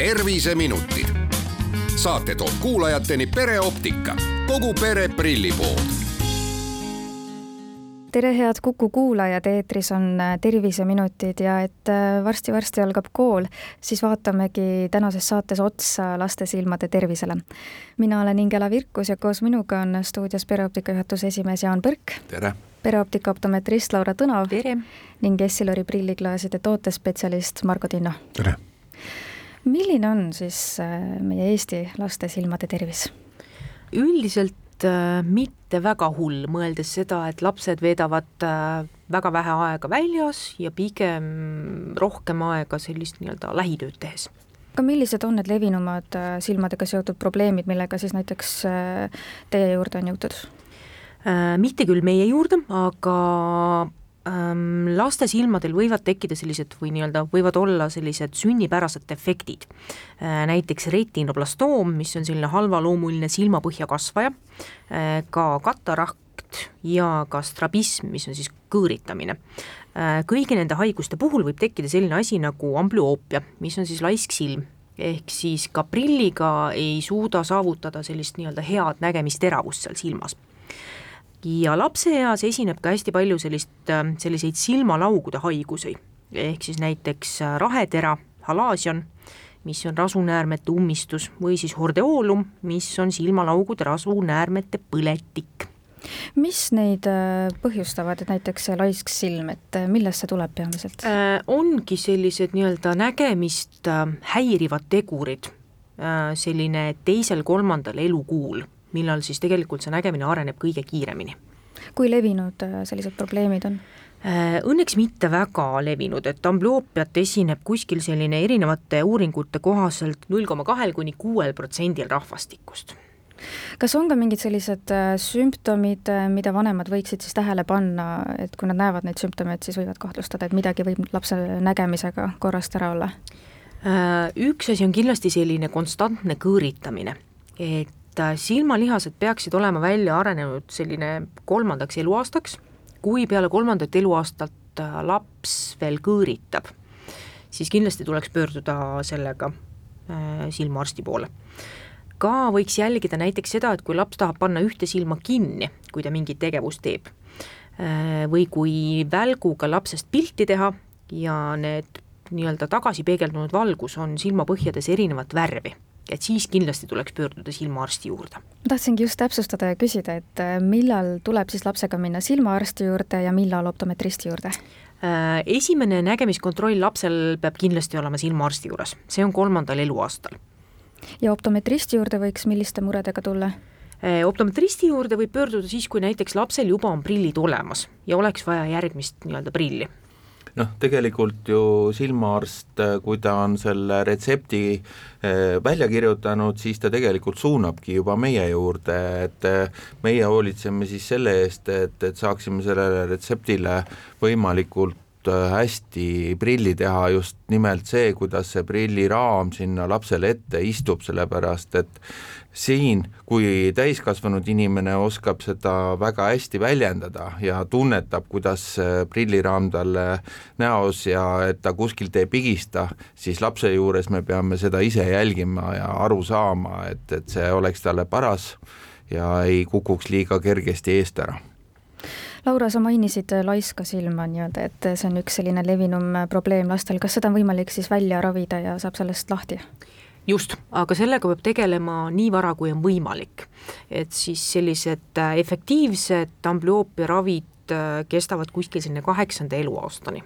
terviseminutid. saate toob kuulajateni pereoptika, kogu pere prillipood tere, head Kuku kuulajad, eetris on äh, Terviseminutid ja et äh, varsti-varsti algab kool, siis vaatamegi tänases saates otsa laste silmade tervisele. mina olen Ingela Virkus ja koos minuga on stuudios pereoptika juhatuse esimees Jaan Põrk. tere! pereoptika optometrist Laura Tõnav. tere! ning Essilori prilliklaaside tootespetsialist Margo Tinno. tere! Milline on siis äh, meie Eesti laste silmade tervis? üldiselt äh, mitte väga hull, mõeldes seda, et lapsed veedavad äh, väga vähe aega väljas ja pigem rohkem aega sellist nii-öelda lähitööd tehes. aga millised on need levinumad silmadega seotud probleemid, millega siis näiteks teie juurde on jõutud? mitte küll meie juurde, aga ähm, laste silmadel võivad tekkida sellised või nii-öelda võivad olla sellised sünnipärased defektid äh,. näiteks retinoblastoom, mis on selline halvaloomuline silmapõhja kasvaja äh,, ka katarakt ja ka strabism, mis on siis kõõritamine äh,. kõigi nende haiguste puhul võib tekkida selline asi nagu amblüoopia, mis on siis laisk silm ehk siis ka prilliga ei suuda saavutada sellist nii-öelda head nägemisteravust seal silmas ja lapseeas esineb ka hästi palju sellist, äh, selliseid silmalaugude haigusi, ehk siis näiteks äh, rahetera, halaasion, mis on rasunäärmete ummistus, või siis hordeoolum, mis on silmalaugude rasunäärmete põletik. mis neid äh, põhjustavad, et näiteks laisk silm, et millest see tuleb peamiselt äh,? ongi sellised nii-öelda nägemist häirivad tegurid, selline teisel-kolmandal elukuul millal siis tegelikult see nägemine areneb kõige kiiremini. kui levinud äh, sellised probleemid on? Äh, õnneks mitte väga levinud, et amblüoopiat esineb kuskil selline erinevate uuringute kohaselt null koma kahel kuni kuuel protsendil rahvastikust kas on ka mingid sellised äh, sümptomid, mida vanemad võiksid siis tähele panna, et kui nad näevad neid sümptomeid, siis võivad kahtlustada, et midagi võib lapse nägemisega korrast ära olla? Üks asi on kindlasti selline konstantne kõõritamine, et et äh, silmalihased peaksid olema välja arenenud selline kolmandaks eluaastaks, kui peale kolmandat eluaastat äh, laps veel kõõritab, siis kindlasti tuleks pöörduda sellega äh, silmaarsti poole. ka võiks jälgida näiteks seda, et kui laps tahab panna ühte silma kinni, kui ta mingit tegevust teeb, või kui välguga lapsest pilti teha ja need nii-öelda tagasi peegeldunud valgus on silmapõhjades erinevat värvi et siis kindlasti tuleks pöörduda silmaarsti juurde. ma tahtsingi just täpsustada ja küsida, et äh, millal tuleb siis lapsega minna silmaarsti juurde ja millal optometristi juurde? Äh, esimene nägemiskontroll lapsel peab kindlasti olema silmaarsti juures, see on kolmandal eluaastal. ja optometristi juurde võiks milliste muredega tulla? Äh, optometristi juurde võib pöörduda siis, kui näiteks lapsel juba on prillid olemas ja oleks vaja järgmist nii-öelda prilli noh, tegelikult ju silmaarst, kui ta on selle retsepti eh, välja kirjutanud, siis ta tegelikult suunabki juba meie juurde, et eh, meie hoolitseme siis selle eest, et, et saaksime sellele retseptile võimalikult hästi prilli teha, just nimelt see, kuidas see prilliraam sinna lapsele ette istub, sellepärast et siin, kui täiskasvanud inimene oskab seda väga hästi väljendada ja tunnetab, kuidas prilliraam talle näos ja et ta kuskilt ei pigista, siis lapse juures me peame seda ise jälgima ja aru saama, et, et see oleks talle paras ja ei kukuks liiga kergesti eest ära Laura, sa mainisid laiska silma nii-öelda, et see on üks selline levinum probleem lastel, kas seda on võimalik siis välja ravida ja saab sellest lahti? just, aga sellega peab tegelema nii vara, kui on võimalik. et siis sellised äh, efektiivsed amblüoopia ravid äh, kestavad kuskil sinna kaheksanda eluaastani.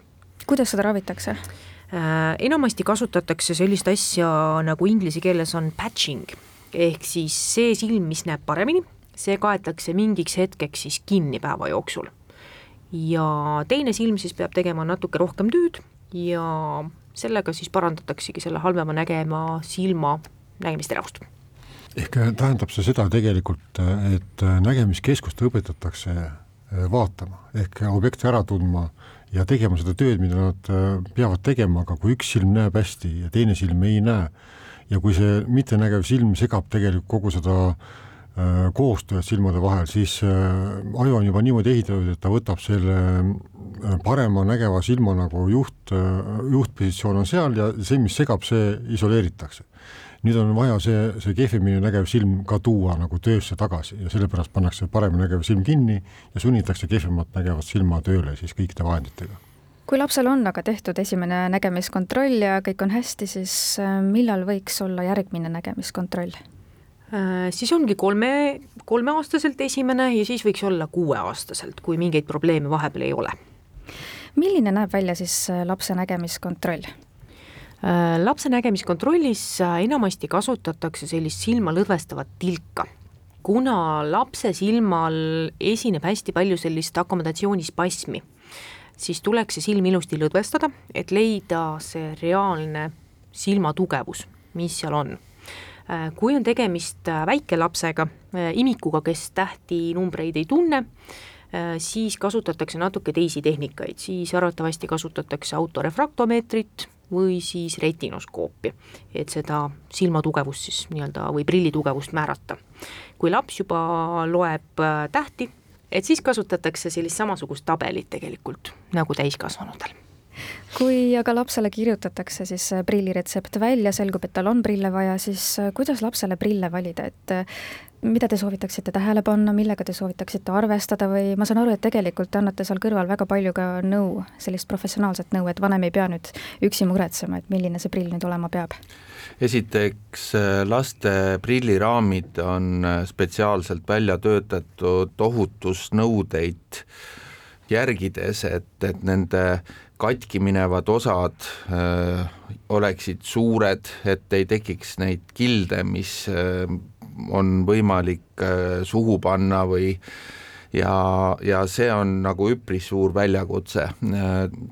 kuidas seda ravitakse? Äh, enamasti kasutatakse sellist asja, nagu inglise keeles on patching, ehk siis see silm, mis näeb paremini, see kaetakse mingiks hetkeks siis kinni päeva jooksul. ja teine silm siis peab tegema natuke rohkem tööd ja sellega siis parandataksegi selle halvema nägema silma nägemisteravust. ehk äh, tähendab see seda tegelikult, äh, et äh, nägemiskeskust õpetatakse vaatama ehk objekte ära tundma ja tegema seda tööd, mida nad peavad tegema, aga kui üks silm näeb hästi ja teine silm ei näe ja kui see mittenägev silm segab tegelikult kogu seda äh, koostööd silmade vahel, siis äh, aju on juba niimoodi ehitatud, et ta võtab selle äh, parema nägeva silma nagu juht, juhtpositsioon on seal ja see, mis segab, see isoleeritakse. nüüd on vaja see, see kehvemini nägev silm ka tuua nagu töösse tagasi ja sellepärast pannakse paremini nägev silm kinni ja sunnitakse kehvemat nägevat silma tööle siis kõikide vahenditega kui lapsel on aga tehtud esimene nägemiskontroll ja kõik on hästi, siis millal võiks olla järgmine nägemiskontroll? Äh, siis ongi kolme, kolmeaastaselt esimene ja siis võiks olla kuueaastaselt, kui mingeid probleeme vahepeal ei ole. milline näeb välja siis äh, lapse nägemiskontroll? Äh, lapse nägemiskontrollis enamasti kasutatakse sellist silma lõdvestavat tilka. kuna lapse silmal esineb hästi palju sellist akomodatsioonispasmi, siis tuleks see silm ilusti lõdvestada, et leida see reaalne silmatugevus, mis seal on kui on tegemist äh, väikelapsega, äh, imikuga, kes tähtinumbreid ei tunne, siis kasutatakse natuke teisi tehnikaid, siis arvatavasti kasutatakse autorefraktomeetrit või siis retinoskoopi, et seda silmatugevust siis nii-öelda või prillitugevust määrata. kui laps juba loeb tähti, et siis kasutatakse sellist samasugust tabelit tegelikult nagu täiskasvanutel kui aga lapsele kirjutatakse siis äh, prilliretsept välja, selgub, et tal on prille vaja, siis äh, kuidas lapsele prille valida, et äh, mida te soovitaksite tähele panna, millega te soovitaksite arvestada või ma saan aru, et tegelikult te annate seal kõrval väga palju ka nõu, sellist professionaalset nõu, et vanem ei pea nüüd üksi muretsema, et milline see prill nüüd olema peab? esiteks, laste prilliraamid on spetsiaalselt välja töötatud ohutusnõudeid järgides, et, et nende katki minevad osad öö, äh, oleksid suured, et ei tekiks neid kilde, mis öö, äh, on võimalik öö, äh, suhu panna või ja, ja see on nagu üpris suur väljakutse.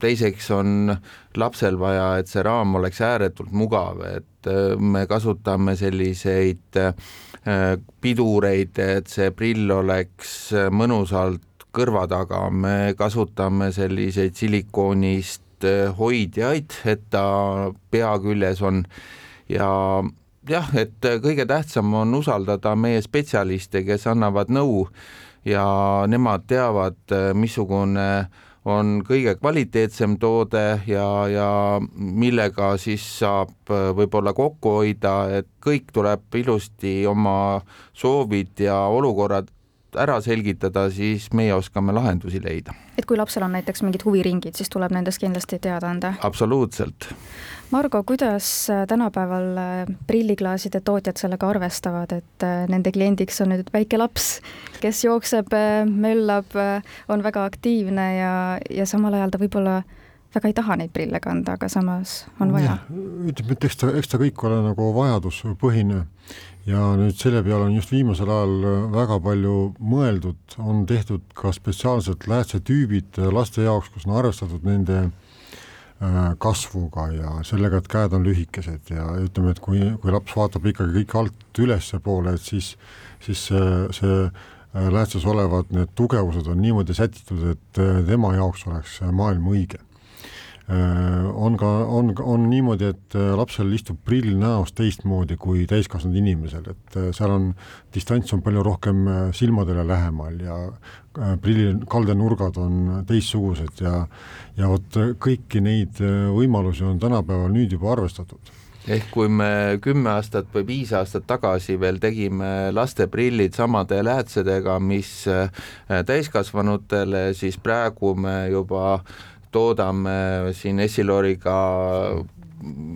teiseks on lapsel vaja, et see raam oleks ääretult mugav, et me kasutame selliseid pidureid, et see prill oleks mõnusalt kõrva taga, me kasutame selliseid silikoonist eh, hoidjaid, et ta pea küljes on. Ja jah, et kõige tähtsam on usaldada meie spetsialiste, kes annavad nõu. Ja nemad teavad, eh, missugune on kõige kvaliteetsem toode ja, ja millega siis saab eh, võib-olla kokku hoida, et kõik tuleb ilusti oma soovid ja olukorrad ära selgitada, siis meie oskame lahendusi leida. et kui lapsel on näiteks mingid huviringid, siis tuleb nendest kindlasti teada anda? absoluutselt. Margo, kuidas äh, tänapäeval äh, prilliklaaside tootjad sellega arvestavad, et äh, nende kliendiks on nüüd väike laps, kes jookseb, möllab, on väga aktiivne ja, ja samal ajal ta võib-olla väga ei taha neid prille kanda, aga samas on vaja. ütleme, et eks ta, eks ta kõik ole nagu vajaduspõhine ja nüüd selle peale on just viimasel ajal äh, väga palju mõeldud, on tehtud ka spetsiaalsed läätsetüübid äh, laste jaoks, kus on arvestatud nende äh, kasvuga ja sellega, et käed on lühikesed ja ütleme, et kui, kui laps vaatab ikkagi kõik alt ülespoole, et siis, siis see, see läätses olevad need tugevused on niimoodi sätitud, et tema jaoks oleks maailm õige on ka, on, on niimoodi, et äh, lapsel istub prill näos teistmoodi kui täiskasvanud inimesel, et äh, seal on, distants on palju rohkem silmadele lähemal ja prilli kaldenurgad on teistsugused ja ja vot kõiki neid võimalusi on tänapäeval nüüd juba arvestatud. Ehk kui me kümme aastat või viis aastat tagasi veel tegime lasteprillid samade läätsedega, mis täiskasvanutele, siis praegu me juba äh, toodame siin Essiloriga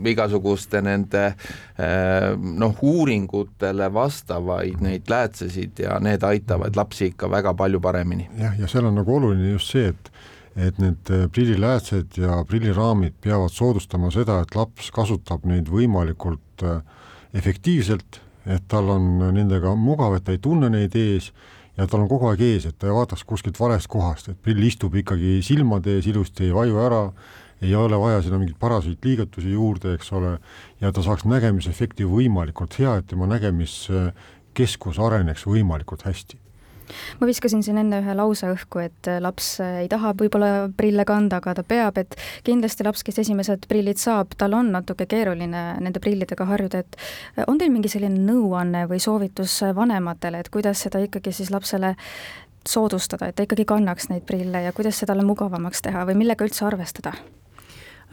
igasuguste nende eh, noh, uuringutele vastavaid neid läätsesid ja need aitavad lapsi ikka väga palju paremini. jah, ja seal on nagu oluline just see, et et need eh, prilliläätsed ja prilliraamid peavad soodustama seda, et laps kasutab neid võimalikult eh, efektiivselt, et tal on nendega mugav, et ta ei tunne neid ees ja tal on kogu aeg ees, et ta ei vaataks kuskilt valest kohast, et prill istub ikkagi silmade ees ilusti, ei vaju ära, ei ole vaja sinna mingeid paraseid liigutusi juurde, eks ole, ja ta saaks nägemisefekti võimalikult hea, et tema nägemiskeskus areneks võimalikult hästi. Ma viskasin siin enne ühe lause õhku, et laps ei taha võib-olla prille kanda, aga ta peab, et kindlasti laps, kes esimesed prillid saab, tal on natuke keeruline nende prillidega harjuda, et on teil mingi selline nõuanne või soovitus vanematele, et kuidas seda ikkagi siis lapsele soodustada, et ta ikkagi kannaks neid prille ja kuidas seda talle mugavamaks teha või millega üldse arvestada?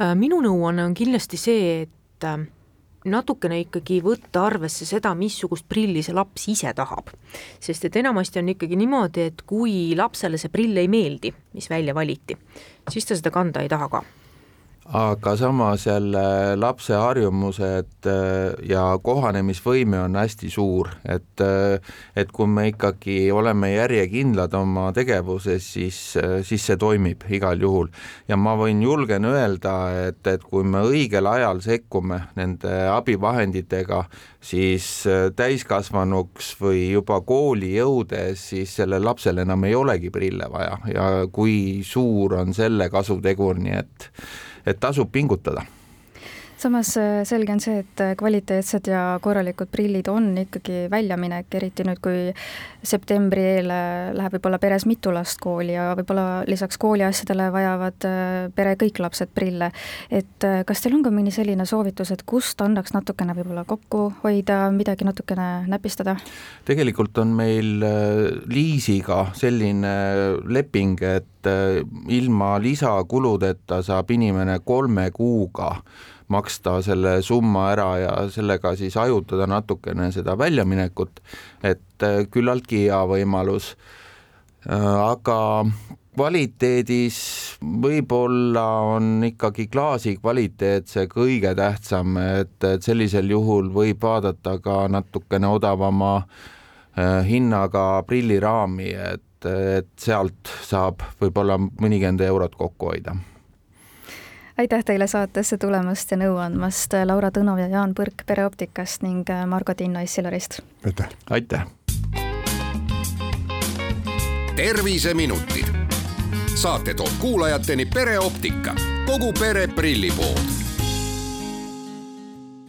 Äh, minu nõuanne on kindlasti see, et äh, natukene ikkagi võtta arvesse seda, missugust prilli see laps ise tahab. sest et enamasti on ikkagi niimoodi, et kui lapsele see prill ei meeldi, mis välja valiti, siis ta seda kanda ei taha ka aga samas jälle lapse harjumused äh, ja kohanemisvõime on hästi suur, et äh, et kui me ikkagi oleme järjekindlad oma tegevuses, siis, äh, siis see toimib igal juhul. ja ma võin, julgen öelda, et, et kui me õigel ajal sekkume nende abivahenditega, siis täiskasvanuks või juba kooli jõudes, siis sellel lapsel enam ei olegi prille vaja ja kui suur on selle kasutegur, nii et et tasub pingutada samas äh, selge on see, et äh, kvaliteetsed ja korralikud prillid on ikkagi väljaminek, eriti nüüd, kui septembri eel äh, läheb võib-olla peres mitu last kooli ja võib-olla lisaks kooliasjadele vajavad pere kõik lapsed prille. et kas teil on ka mõni selline soovitus, et kust annaks natukene võib-olla kokku hoida, midagi natukene näpistada? tegelikult on meil liisiga selline leping, et ilma lisakuludeta saab inimene kolme kuuga maksta selle summa ära ja sellega siis hajutada natukene seda väljaminekut, et äh, küllaltki hea võimalus. Äh, aga kvaliteedis võib-olla on ikkagi klaasi kvaliteet see kõige tähtsam, et, et sellisel juhul võib vaadata ka natukene odavama äh, hinnaga prilliraami, et, et sealt saab võib-olla mõnikümmend eurot kokku hoida aitäh teile saatesse tulemast ja nõu andmast, Laura Tõnov ja Jaan Põrk Pereoptikast ning äh, Margo Tinno Issilarist. aitäh! aitäh! terviseminutid. saate toob kuulajateni Pereoptika, kogu pere prillipood